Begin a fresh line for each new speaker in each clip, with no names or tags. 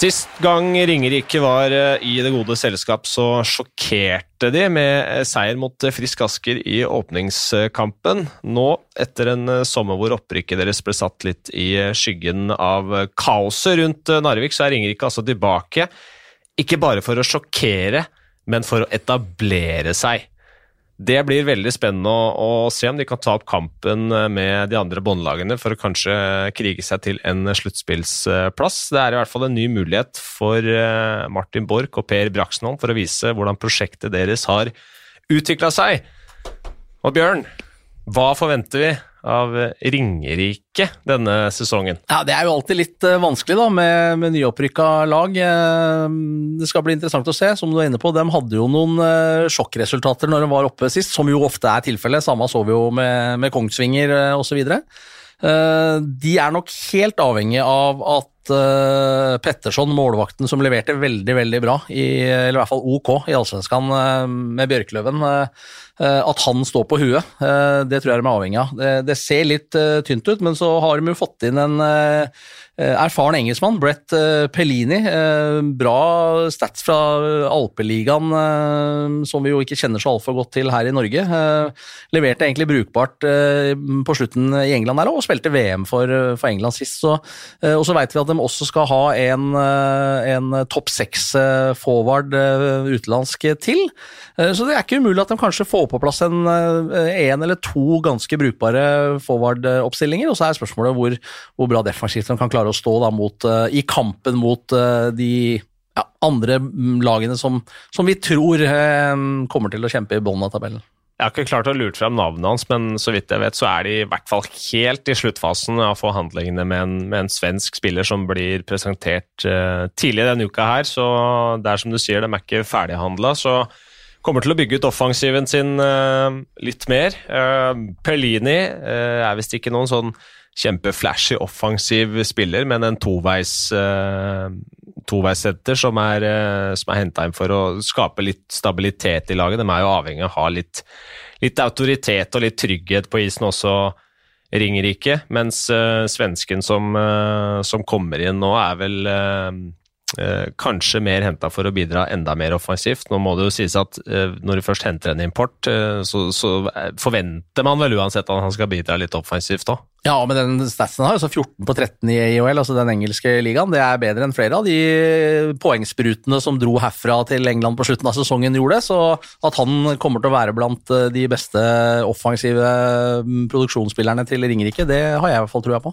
Sist gang Ringerike var eh, i det gode selskap, så sjokkerte de med eh, seier mot eh, Frisk Asker i åpningskampen. Nå, etter en sommer hvor opprykket deres ble satt litt i skyggen av kaoset rundt Narvik, så er Ringerike altså tilbake. Ikke bare for å sjokkere, men for å etablere seg. Det blir veldig spennende å, å, se om de kan ta opp kampen eh, med de andre båndlagene for å kanskje krige seg til en sluttspillsplass. Det er i hvert fall en ny mulighet for eh, Martin Borch og Per Braksnholm for å vise hvordan prosjektet deres har utvikla seg. Og Bjørn, hva forventer vi av Ringerike denne sesongen?
Ja, Det er jo alltid litt uh, vanskelig da, med, med nyopprykka lag. Uh, det skal bli interessant å se. Som du er inne på, De hadde jo noen sjokkresultater når de var oppe sist, som jo ofte er tilfellet. Samme så vi jo med, med Kongsvinger osv. De er nok helt avhengig av at Petterson, målvakten som leverte veldig veldig bra, i, eller i hvert fall OK i Allsvenskan med Bjørkløven, Eh, at han står på huet, eh, det tror jeg de er avhengig av. Det, ser litt uh, tynt ut, men så har de jo fått inn en erfaren engelskmann, Brett Pellini. bra stats fra Alpeligaen, som vi jo ikke kjenner så altfor godt til her i Norge. leverte egentlig brukbart på slutten i England her og spilte VM for, England sist. Og så veit vi at de også skal ha en, en topp seks-forward utenlandsk til. så det er ikke umulig at de kanskje får på plass en, eh, en eller to ganske brukbare forward-oppstillinger. Og så er spørsmålet hvor, hvor bra defensivt de kan klare å stå da, mot, uh, i kampen mot uh, de ja, andre lagene som, som vi tror kommer til å kjempe i bunnen av tabellen.
Jeg har ikke klart å lure frem navnet hans, men så vidt jeg vet, så er de i hvert fall helt i sluttfasen av forhandlingene med en, med en svensk spiller som blir presentert uh, tidlig denne uka her. Så det er som du sier, de er ikke ferdighandla. Så kommer til å bygge ut offensiven sin uh, litt mer. Uh, Perlini uh, er visst ikke noen sånn kjempeflashy offensiv spiller, men en toveis toveissetter som er, som er henta inn for å skape litt stabilitet i laget. De er jo avhengig av å ha litt, litt autoritet og litt trygghet på isen også. Ringerike, mens svensken som, som, kommer inn nå, er vel Eh, kanskje mer henta for å bidra enda mer offensivt. Nå må det jo sies at eh, når du først henter en import, eh, så, så, forventer man vel uansett at han skal bidra litt offensivt òg.
Ja, men den statsen har jo så 14 på 13 i IOL, altså den engelske ligaen. Det er bedre enn flere av de poengsprutene som dro herfra til England på slutten av sesongen gjorde. Så at han kommer til å være blant de beste offensive mm, produksjonsspillerne til Ringerike, det har jeg i hvert fall trua på.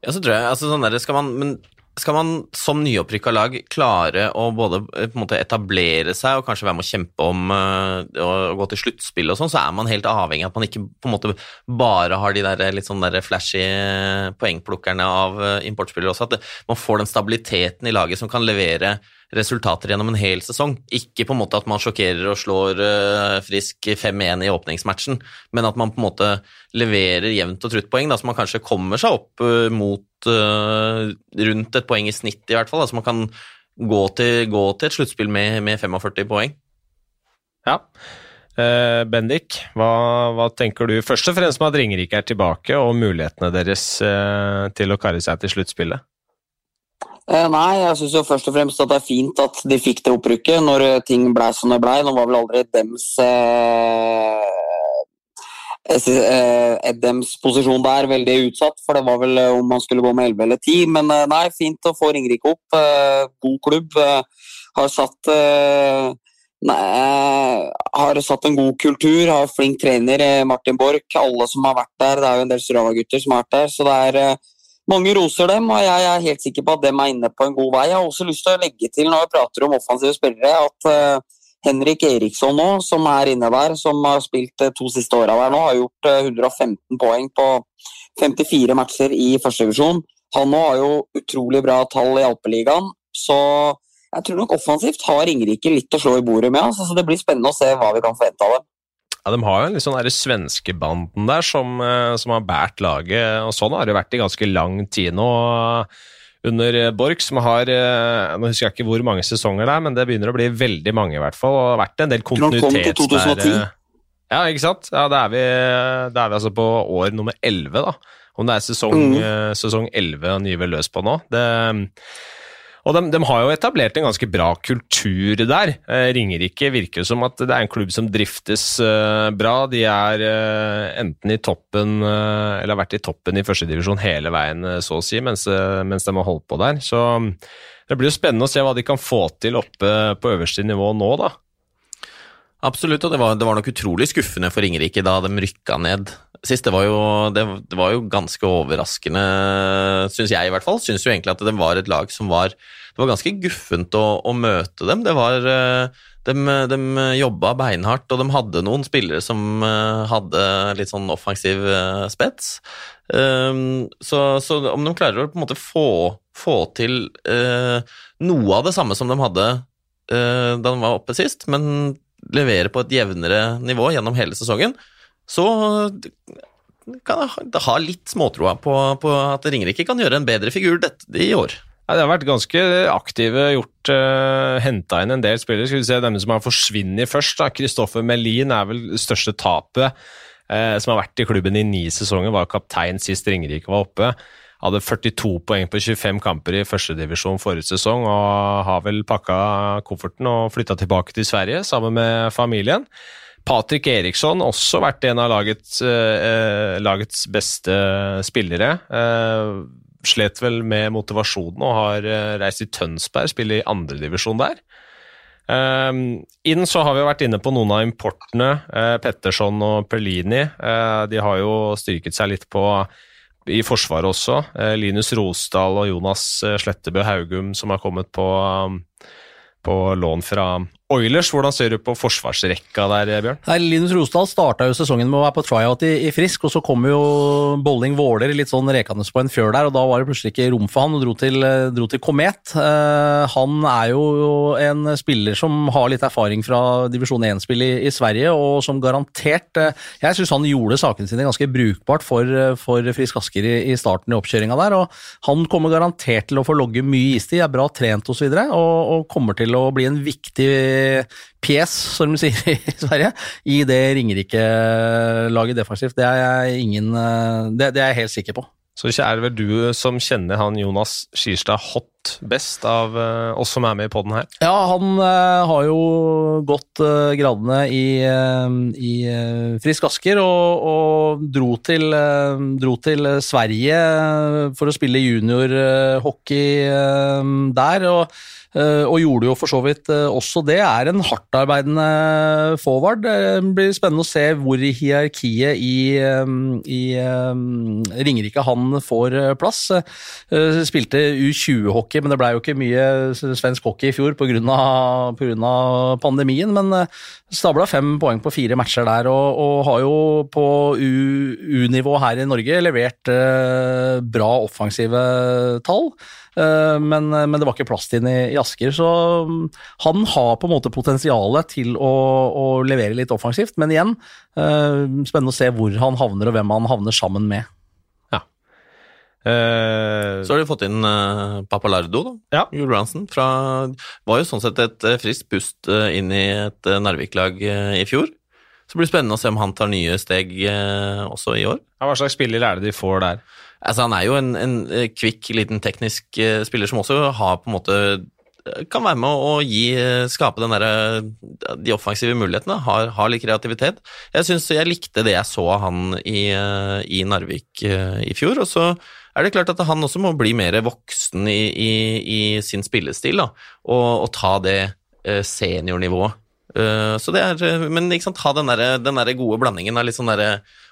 Ja, så tror jeg, altså sånn der, skal man, men skal man som nyopprykka lag klare å både eh, måte, etablere seg og kanskje være med å kjempe om uh, å gå til sluttspill og sånn, så er man helt avhengig av at man ikke på en måte bare har de der litt sånn der flashy poengplukkerne av importspillere også. At man får den stabiliteten i laget som kan levere resultater gjennom en hel sesong. Ikke på en måte at man sjokkerer og slår uh, Frisk 5-1 i åpningsmatchen, men at man på en måte leverer jevnt og trutt poeng, da, så man kanskje kommer seg opp uh, mot uh, rundt et poeng i snitt, i hvert fall. Så man kan gå til, gå til et sluttspill med, med, 45 poeng.
Ja. Uh, Bendik, hva, hva, tenker du først og fremst med at Ringerike er tilbake, og mulighetene deres uh, til å karre seg til sluttspillet?
Eh, nei, jeg syns først og fremst at det er fint at de fikk det opprykket når ting blei som det blei. Nå var vel aldri dems eh, eh, posisjon der veldig utsatt, for det var vel eh, om man skulle gå med 11 eller 10. Men eh, nei, fint å få Ringerike opp. Eh, god klubb. har satt nei, har satt en god kultur, har flink trener, Martin Borch. Alle som har vært der, det er jo en del Strava-gutter som har vært der. så det er mange roser dem, og jeg er helt sikker på at dem er inne på en god vei. Jeg har også lyst til å legge til, når jeg prater om offensive spillere, at uh, Henrik Eriksson nå, som er inne der, som har spilt uh, to siste åra der nå, har gjort uh, eh, 115 poeng på 54 matcher i førstedivisjon. Han nå har jo utrolig bra tall i Alpeligaen, så jeg tror nok offensivt har Ringerike litt å slå i bordet med. Altså, så det blir spennende å se hva vi kan forvente av dem.
Ja, De har jo en litt sånn svenskebanden der som, eh, som, har båret laget, og sånn har det vært i ganske lang tid nå. Under Borch, som har eh, Nå husker jeg ikke hvor mange sesonger det er, men det begynner å bli veldig mange, i hvert fall. Og det har vært en del kontinuitet der. Eh. Ja, ikke sant? Ja, Da er er vi altså på år nummer 11, da. Om det er sesong, mm. sesong 11 han gyver løs på nå. Det Og de, de, har jo etablert en ganske bra kultur der. Eh, Ringerike virker som at det er en klubb som driftes eh, bra. De er eh, enten i toppen, eh, eller har vært i toppen i førstedivisjon hele veien, eh, så å si, mens, eh, mens, de har holdt på der. Så det blir jo spennende å se hva de kan få til oppe på øverste nivå nå, da.
Absolutt, og det var, det var, nok utrolig skuffende for Ringerike da de rykka ned sist. Det var jo, det, det var jo ganske overraskende, syns jeg i hvert fall. Syns jo egentlig at det var et lag som var Det var ganske guffent å, å møte dem. Det var de, de jobba beinhardt, og de hadde noen spillere som eh, hadde litt sånn offensiv eh, spets. Um, så, så, om de klarer å på en måte få, få til noe av det samme som de hadde da de var oppe sist, men levere på et jevnere nivå gjennom hele sesongen, så kan jeg ha litt småtroa på, på at Ringerike kan gjøre en bedre figur dette, i år.
Ja, det har vært ganske aktive, gjort uh, eh, henta inn en del spillere. Skal vi se Dem som har forsvunnet først. Kristoffer Melin er vel største tapet. Uh, som har vært i klubben i ni sesonger, var kaptein sist Ringerike var oppe. Hadde 42 poeng på 25 kamper i førstedivisjon forrige sesong og har vel pakka kofferten og flytta tilbake til Sverige sammen med familien. Patrick Eriksson også vært en av lagets, eh, lagets beste spillere. Eh, slet vel med motivasjonen og har eh, reist i Tønsberg, spiller i andredivisjon der. Um, inn så har vi vært inne på noen av importene. Uh, Petterson og Perlini. De har jo styrket seg litt på i Forsvaret også. Eh, Linus Rosdal og Jonas eh, Slettebø Haugum som har kommet på, um, på lån fra Oilers, hvordan ser du på forsvarsrekka der, Bjørn?
Nei, Linus Rosdal starta jo sesongen med å være på tryout i, i Frisk, og så kom jo Bolling Våler litt sånn rekende på en fjør der, og da var det plutselig ikke rom for han, og dro til, dro til Komet. Uh, han er jo en spiller som har litt erfaring fra divisjon 1-spill i, i, Sverige, og som garantert uh, Jeg syns han gjorde sakene sine ganske brukbart for, for Frisk Asker i, i, starten i oppkjøringa der, og han kommer garantert til å få logge mye istid, er bra trent osv., og, og, og kommer til å bli en viktig pjes, som de sier i Sverige, i det Ringerike-laget defensivt. Det er, jeg ingen, eh, det, det er jeg helt sikker på.
Så er det vel du som kjenner han Jonas Skirstad hot best av uh, oss som er med i poden her?
Ja, han uh, har jo gått uh, gradene i, i Frisk Asker og, og dro, til, dro, til, Sverige for å spille juniorhockey der. og Eh, og gjorde jo for så vidt eh, også det. Er en hardtarbeidende forward. Det blir spennende å se hvor i hierarkiet i, eh, i Ringerike han får plass. Spilte U20-hockey, men det blei jo ikke mye svensk hockey i fjor pga. pandemien. Men stabla fem poeng på fire matcher der, og, og har jo på U-nivå her i Norge levert bra offensive tall. Eh, men, men, det var ikke plass til den i, i Asker. Så mm, han har på en måte potensialet til å, å levere litt offensivt, men igjen, eh, spennende å se hvor han havner og hvem han havner sammen med.
Uh, så har de fått inn uh, Papalardo, da.
Ja.
Branson. Fra, var jo sånn sett et friskt pust uh, inn i et Narvik-lag i fjor. Så det blir spennende å se om han tar nye steg også i år.
Ja, hva slags spiller er det de får der?
Altså, han er jo en, en eh, kvikk, liten teknisk spiller som også har på en måte eh, kan være med å gi, skape den der, de offensive mulighetene. Har, har litt kreativitet. Jeg synes jeg likte det jeg så av han i, i, Narvik i fjor. Og så er det klart at han også må bli mer voksen i, i, i sin spillestil, da, og, og ta det seniornivået. Så det er, men ikke sant, ha den der, den der gode blandingen av litt sånn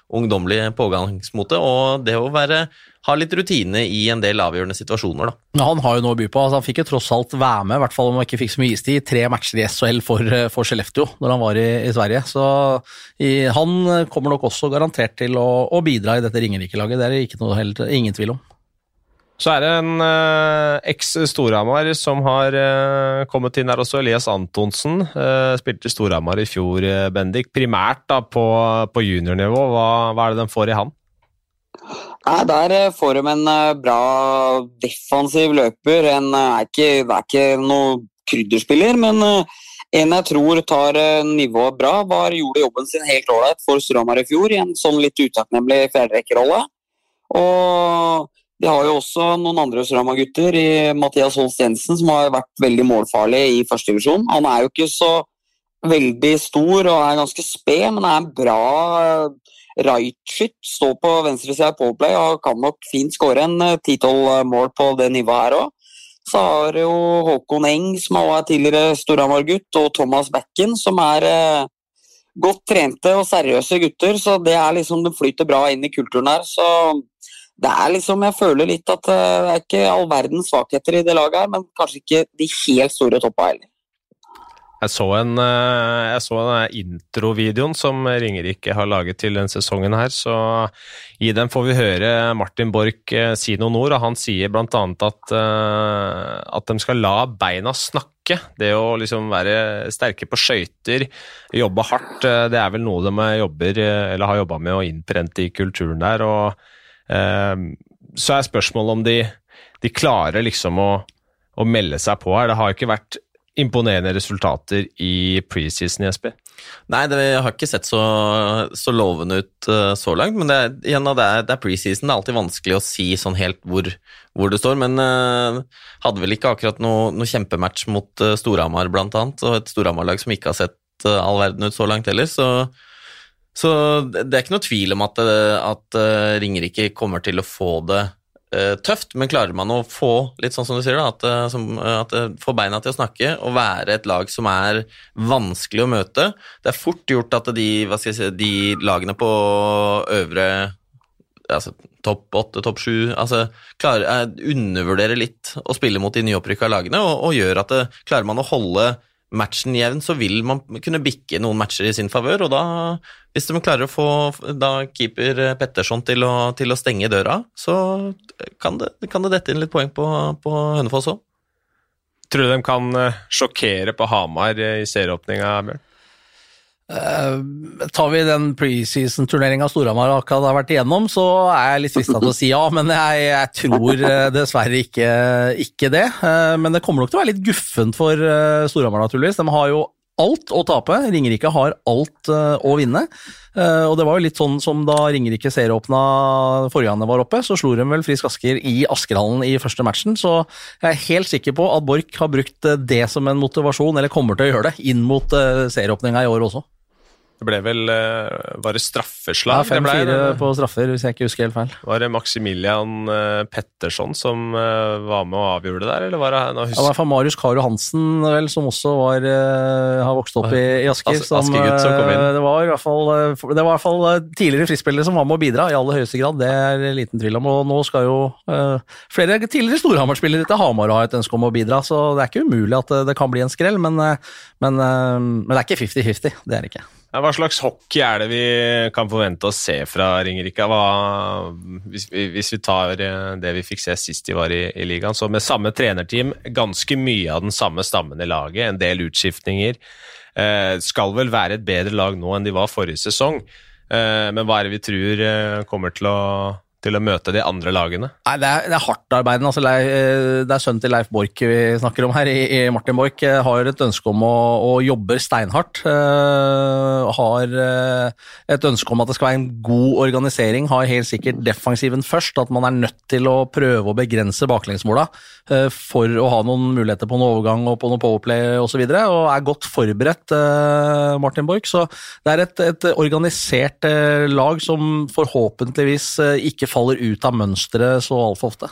ungdommelig pågangsmote, og det å være, ha litt rutine i en del avgjørende situasjoner.
Da. Han har jo noe å by på. Altså, han fikk jo tross alt være med, i hvert fall om han ikke fikk så mye istid, tre matcher i SHL for, for Skellefteå når han var i, i Sverige. Så i, han kommer nok også garantert til å, å bidra i dette Ringerike-laget, det er det ikke noe, helt, ingen tvil om.
Så er det en uh, eks-Storhamar som har uh, kommet inn her også, Elias Antonsen. Uh, spilte Storhamar i fjor, uh, Bendik. Primært da på, på juniornivå, hva, hva, er det den får i han?
Nei, Der får de en bra defensiv løper. En, er ikke, er ikke noe krydderspiller, men en jeg tror tar nivået bra. Var, gjorde jobben sin helt ålreit for Storhamar i fjor, i en sånn litt utakknemlig fjerderekkerrolle. Og De har jo også noen andre Storhamar-gutter i Mathias Holst Jensen, som har vært veldig målfarlig i førstedivisjon. Han er jo ikke så veldig stor og er ganske sped, men er en bra right-skytt. Står på venstresida i Powerplay og kan nok fint skåre en ti-tolv mål på det nivået her òg. Så har jo Håkon Eng, som også er tidligere Storhamar-gutt, og Thomas Bekken, som er eh, godt trente og seriøse gutter. Så det er liksom, det flyter bra inn i kulturen her. Så det er liksom, jeg føler litt at det er ikke all verdens svakheter i det laget her, men kanskje ikke de helt store toppa heller.
Jeg så en, jeg så introvideoen som Ringerike har laget til denne sesongen her, så i den får vi høre Martin Borch si noen ord, og han sier annet at, at de skal la beina snakke. Det å liksom være sterke på skøyter, jobbe hardt, det er vel noe de jobber, har jobba med å innprente i kulturen der. og Så er spørsmålet om de, de klarer liksom å, å melde seg på her. Det har ikke vært imponerende resultater i preseason, Jesper?
Nei, det har ikke sett så, så lovende ut uh, så langt. Men det er, igjen, det er, det er preseason. Det er alltid vanskelig å si sånn helt hvor, hvor det står. Men uh, hadde vel ikke akkurat noe, noe kjempematch mot uh, Storhamar, blant annet. Og et Storhamar-lag som ikke har sett all verden ut så langt heller. Så, så det er ikke noe tvil om at, at Ringerike kommer til å få det tøft, men klarer man å få litt sånn som du sier da, at, som, at få beina til å snakke og være et lag som er vanskelig å møte Det er fort gjort at de, si, de lagene på øvre altså, topp åtte, topp sju altså, klarer, undervurderer litt å spille mot de nyopprykka lagene, og, og, gjør at det, klarer man å holde matchen jevn, så vil man kunne bikke noen matcher i sin favør. Og da, hvis de klarer å få keeper Petterson til å, til å stenge døra, så kan det, kan det, dette inn litt poeng på, på Hønefoss òg.
Tror du de kan sjokkere på Hamar i serieåpninga, Bjørn?
Uh, tar vi den preseason-turneringa Storhamar akkurat har vært igjennom, så er jeg litt frista til å si ja, men jeg, jeg tror uh, dessverre ikke, ikke det. Uh, men det kommer nok til å være litt guffent for Storhamar, naturligvis. De har jo alt å tape. Ringerike har alt å vinne. og det var jo litt sånn som da Ringerike serieåpna forrige gang det var oppe, så slo de vel Frisk Asker i Askerhallen i første matchen. Så jeg er helt sikker på at Borch har brukt det som en motivasjon, eller kommer til å gjøre det, inn mot serieåpninga i år også.
Det ble vel Var det straffeslag?
Ja, Fem-fire på straffer, hvis jeg ikke husker helt feil.
Var det Maximilian Petterson som var med og avgjorde det der, eller var det
ja, Det var Marius Karo Hansen, vel, som også var, har vokst opp i, i Asker.
As Askegutt som kom inn.
Det var i hvert fall, det var i hvert fall tidligere frispillere som var med å bidra, i aller høyeste grad. Det er liten tvil om. Og nå skal jo flere tidligere Storhamar-spillere til Hamar ha et ønske om å bidra, så det er ikke umulig at det, kan bli en skrell, men, men, men det er ikke 50-50. Det er det ikke.
Hva slags hockey er det vi kan forvente å se fra Ringerike? Hvis, hvis, vi tar det vi fikk se sist de var i, i ligaen, så med samme trenerteam, ganske mye av den samme stammen i laget, en del utskiftninger. Eh, skal vel være et bedre lag nå enn de var forrige sesong. Eh, men hva er det vi tror eh, kommer til å til å møte de andre lagene?
Nei, Det er, det er hardtarbeidende. Altså, det er sønnen til Leif Borch vi snakker om her. I, Martin Borch har et ønske om å, å jobbe steinhardt. Uh, har uh, et ønske om at det skal være en god organisering. Har helt sikkert defensiven først. At man er nødt til å prøve å begrense baklengsmåla uh, for å ha noen muligheter på en overgang og på noe powerplay osv. Og, så og er godt forberedt, Martin Borch. Så det er et, et organisert lag som forhåpentligvis faller ut av mønsteret så altfor ofte.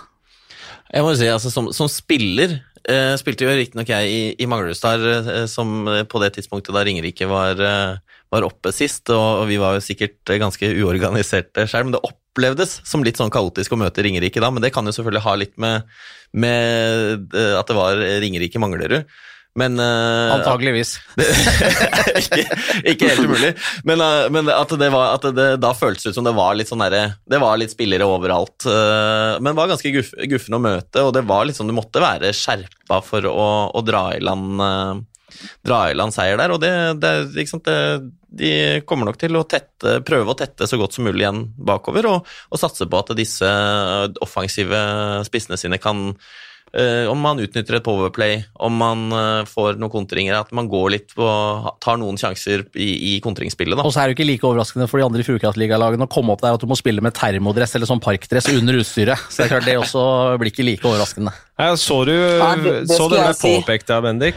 Jeg må jo si, altså Som, som spiller eh, spilte jo riktignok jeg i, i Manglerudstad eh, som på det tidspunktet da Ringerike var, eh, var oppe sist, og, og, vi var jo sikkert ganske uorganiserte sjøl, men det opplevdes som litt sånn kaotisk å møte Ringerike da, men det kan jo selvfølgelig ha litt med, med eh, at det var Ringerike Manglerud. Men uh,
Antageligvis.
ikke, ikke, helt umulig. Men, uh, men at, det var, at det da føltes ut som det var litt sånn der, Det var litt spillere overalt. Uh, men var ganske guff, guffen å møte, og det var litt sånn du måtte være skjerpa for å, å dra i land dra i land seier der, og det, det, det, de kommer nok til å tette, prøve å tette så godt som mulig igjen bakover, og, og satse på at disse offensive spissene sine kan om man utnytter et powerplay, om man eh, får noen kontringer, at man går litt på tar noen sjanser i, i kontringsspillet. da.
Og så er det jo ikke like overraskende for de andre Fjordkraftligalagene å komme opp der at du må spille med termodress eller sånn parkdress under utstyret. Så det er klart det også blir ikke like overraskende.
Jeg så du
Ja, det- det
så ble
si.
påpekt av Bendik?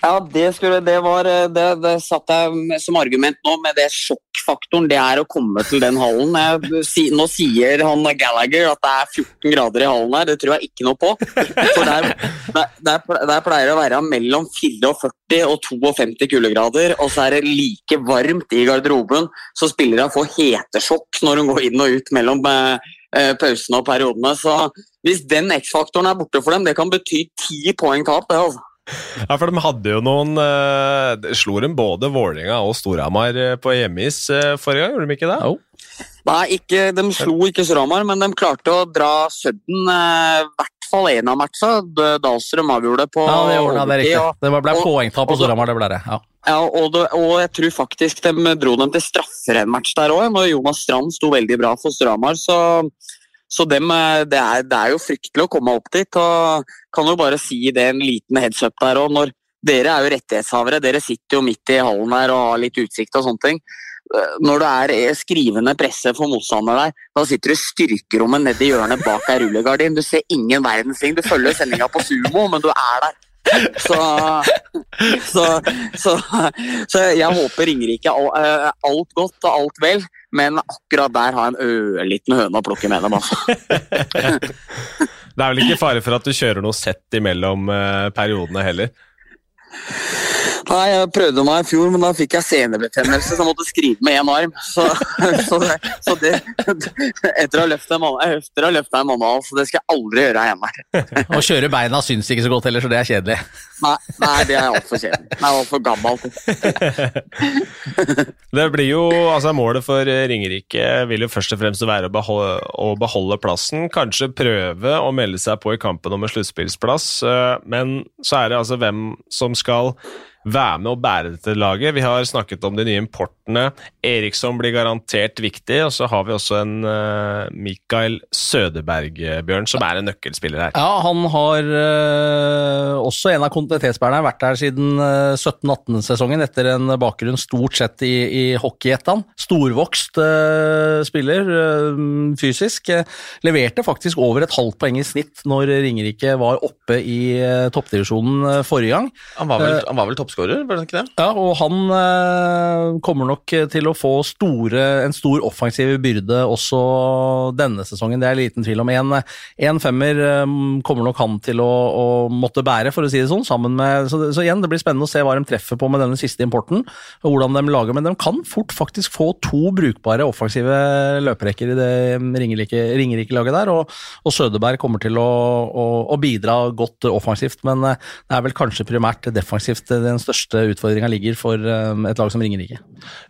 Ja, det, skulle, det var eh, det, det satt jeg som argument nå, med det sjokkfaktoren det er å komme til den hallen. Jeg, nå sier han Gallagher at det er 14 grader i hallen her, det tror jeg ikke noe på. For der, der, der pleier det å være mellom 44 og 52 kuldegrader, og så er det like varmt i garderoben, så spillerne får hetesjokk når hun går inn og ut mellom eh, eh, pausene og periodene. Så hvis den X-faktoren er borte for dem, det kan bety ti poeng tap. det altså.
Ja, for de hadde jo noen eh, de Slo dem både Vålerenga og Storhamar eh, på hjemmeis eh, forrige gang, gjorde de ikke det?
Jo.
Nei, ikke, de slo ikke Storhamar, men de klarte å dra Sudden i hvert fall én av matchene. Dahlstrøm avgjorde det på
Ja, det ordna det riktig.
og-
Det ble poengtap på Storhamar, det ble det. Ja.
Ja, og, det, og jeg tror faktisk de dro dem til straffer en match der òg, når Jonas Strand sto veldig bra for Storhamar. Så, så dem, eh, det, er, det er jo fryktelig å komme opp dit. og Kan jo bare si det en liten heads up der òg. Dere er jo rettighetshavere, dere sitter jo midt i hallen her og har litt utsikt og sånne ting. Eh, Når det er eh, skrivende presse for motstander der, da sitter du i styrkerommet nedi hjørnet bak ei rullegardin. Du ser ingen verdens ting. Du følger sendinga på sumo, men du er der. Så, så, så, så jeg håper Ringerike eh, alt godt og alt vel, men akkurat der har jeg en ørliten høne å plukke med dem. Altså.
Det er vel ikke fare for at du kjører noe sett imellom eh, periodene heller?
Nei, Jeg prøvde meg i fjor, men da fikk jeg senebetennelse, så jeg måtte skrive med én arm. Så, så, det, så det Etter å ha løfta en mann- etter å ha løfta en manual, så det skal jeg aldri gjøre igjen. her.
Å kjøre beina syns ikke så godt heller, så det er kjedelig.
Nei, nei det er altfor kjedelig. Det er altfor gammelt.
Det blir jo, altså Målet for eh, Ringerike vil jo først og fremst være å beholde, å beholde plassen. Kanskje prøve å melde seg på i kampen om en sluttspillsplass, eh, men så er det altså hvem som skal være med og bære dette laget. Vi har snakket om de nye importene. Eriksson blir garantert viktig, og så har vi også en uh, Mikael Sødeberg, eh, Bjørn, som er en nøkkelspiller her.
Ja, han har uh, også en av kontinuitetsbærerne vært der siden uh, 17-18-sesongen, etter en bakgrunn stort sett i, i hockeyettan. Storvokst spiller, fysisk. Leverte faktisk over et halvt poeng i snitt når Ringerike var oppe i toppdivisjonen forrige gang.
Han var vel, han var vel toppskårer, var det ikke det?
Ja, og han eh, kommer nok til å få store, en stor offensiv byrde også denne sesongen, det er liten tvil om. En, en femmer eh, kommer nok han til å, å måtte bære, for å si det sånn. sammen med, så, så igjen, det blir spennende å se hva de treffer på med denne siste importen, og hvordan de lager, men de kan fort faktisk få to brukbare offensive løperekker i det Ringerike- Ringerike-laget der, og, og Sødeberg kommer til å, å, å bidra godt offensivt, men øh, det er vel kanskje primært defensivt øh, den største utfordringa ligger for øh, et lag som Ringerike.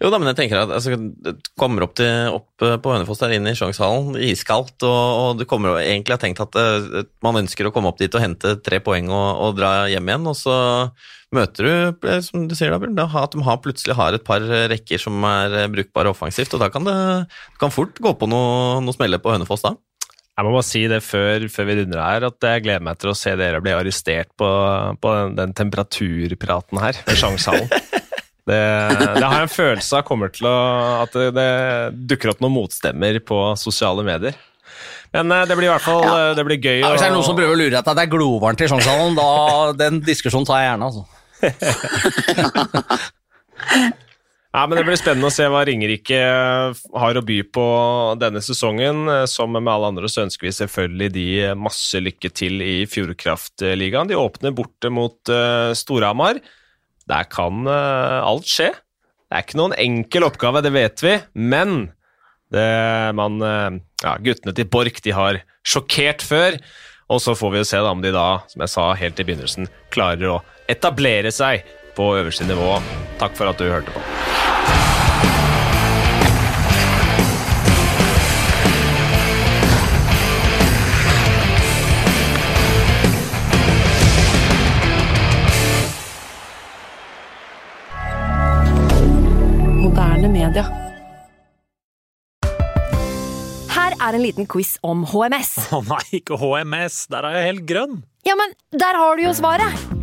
Jo da, men jeg tenker at altså, det kommer opp, til, opp eh, på Hønefoss der inne i Sjongshallen, iskaldt, og, og du kommer og egentlig har tenkt at uh, man ønsker å komme opp dit og hente tre poeng og, og dra hjem igjen, og så møter du, eh, som du sier da, at de har, plutselig har et par rekker som er eh, brukbare offensivt, og da kan det kan fort gå på noe, noe smeller på Hønefoss da.
Jeg må bare si det før, før vi runder her, at jeg gleder meg til å se dere bli arrestert på, på den, den temperaturpraten her ved Sjangshallen. Det, det har jeg en følelse av kommer til å At det, det dukker opp noen motstemmer på sosiale medier. Men eh, det blir i hvert fall ja. det blir gøy.
Ja, hvis det er noen som prøver å lure deg til at det er glovarmt i Sjangshallen, da den diskusjonen tar jeg gjerne, altså.
Ja, men Det blir spennende å se hva Ringerike har å by på denne sesongen. Som med alle andre så ønsker vi selvfølgelig de masse lykke til i Fjordkraftligaen. De åpner borte mot uh, Storhamar. Der kan uh, alt skje. Det er ikke noen enkel oppgave, det vet vi, men det, man, uh, ja, guttene til Borch har sjokkert før. Og så får vi jo se da om de da, som jeg sa helt i begynnelsen, klarer å etablere seg på øverste nivå. Takk for at du hørte på.
Her
er en liten quiz om HMS.
Å nei, ikke HMS. Der er jeg helt grønn.
Ja, men der har du jo svaret!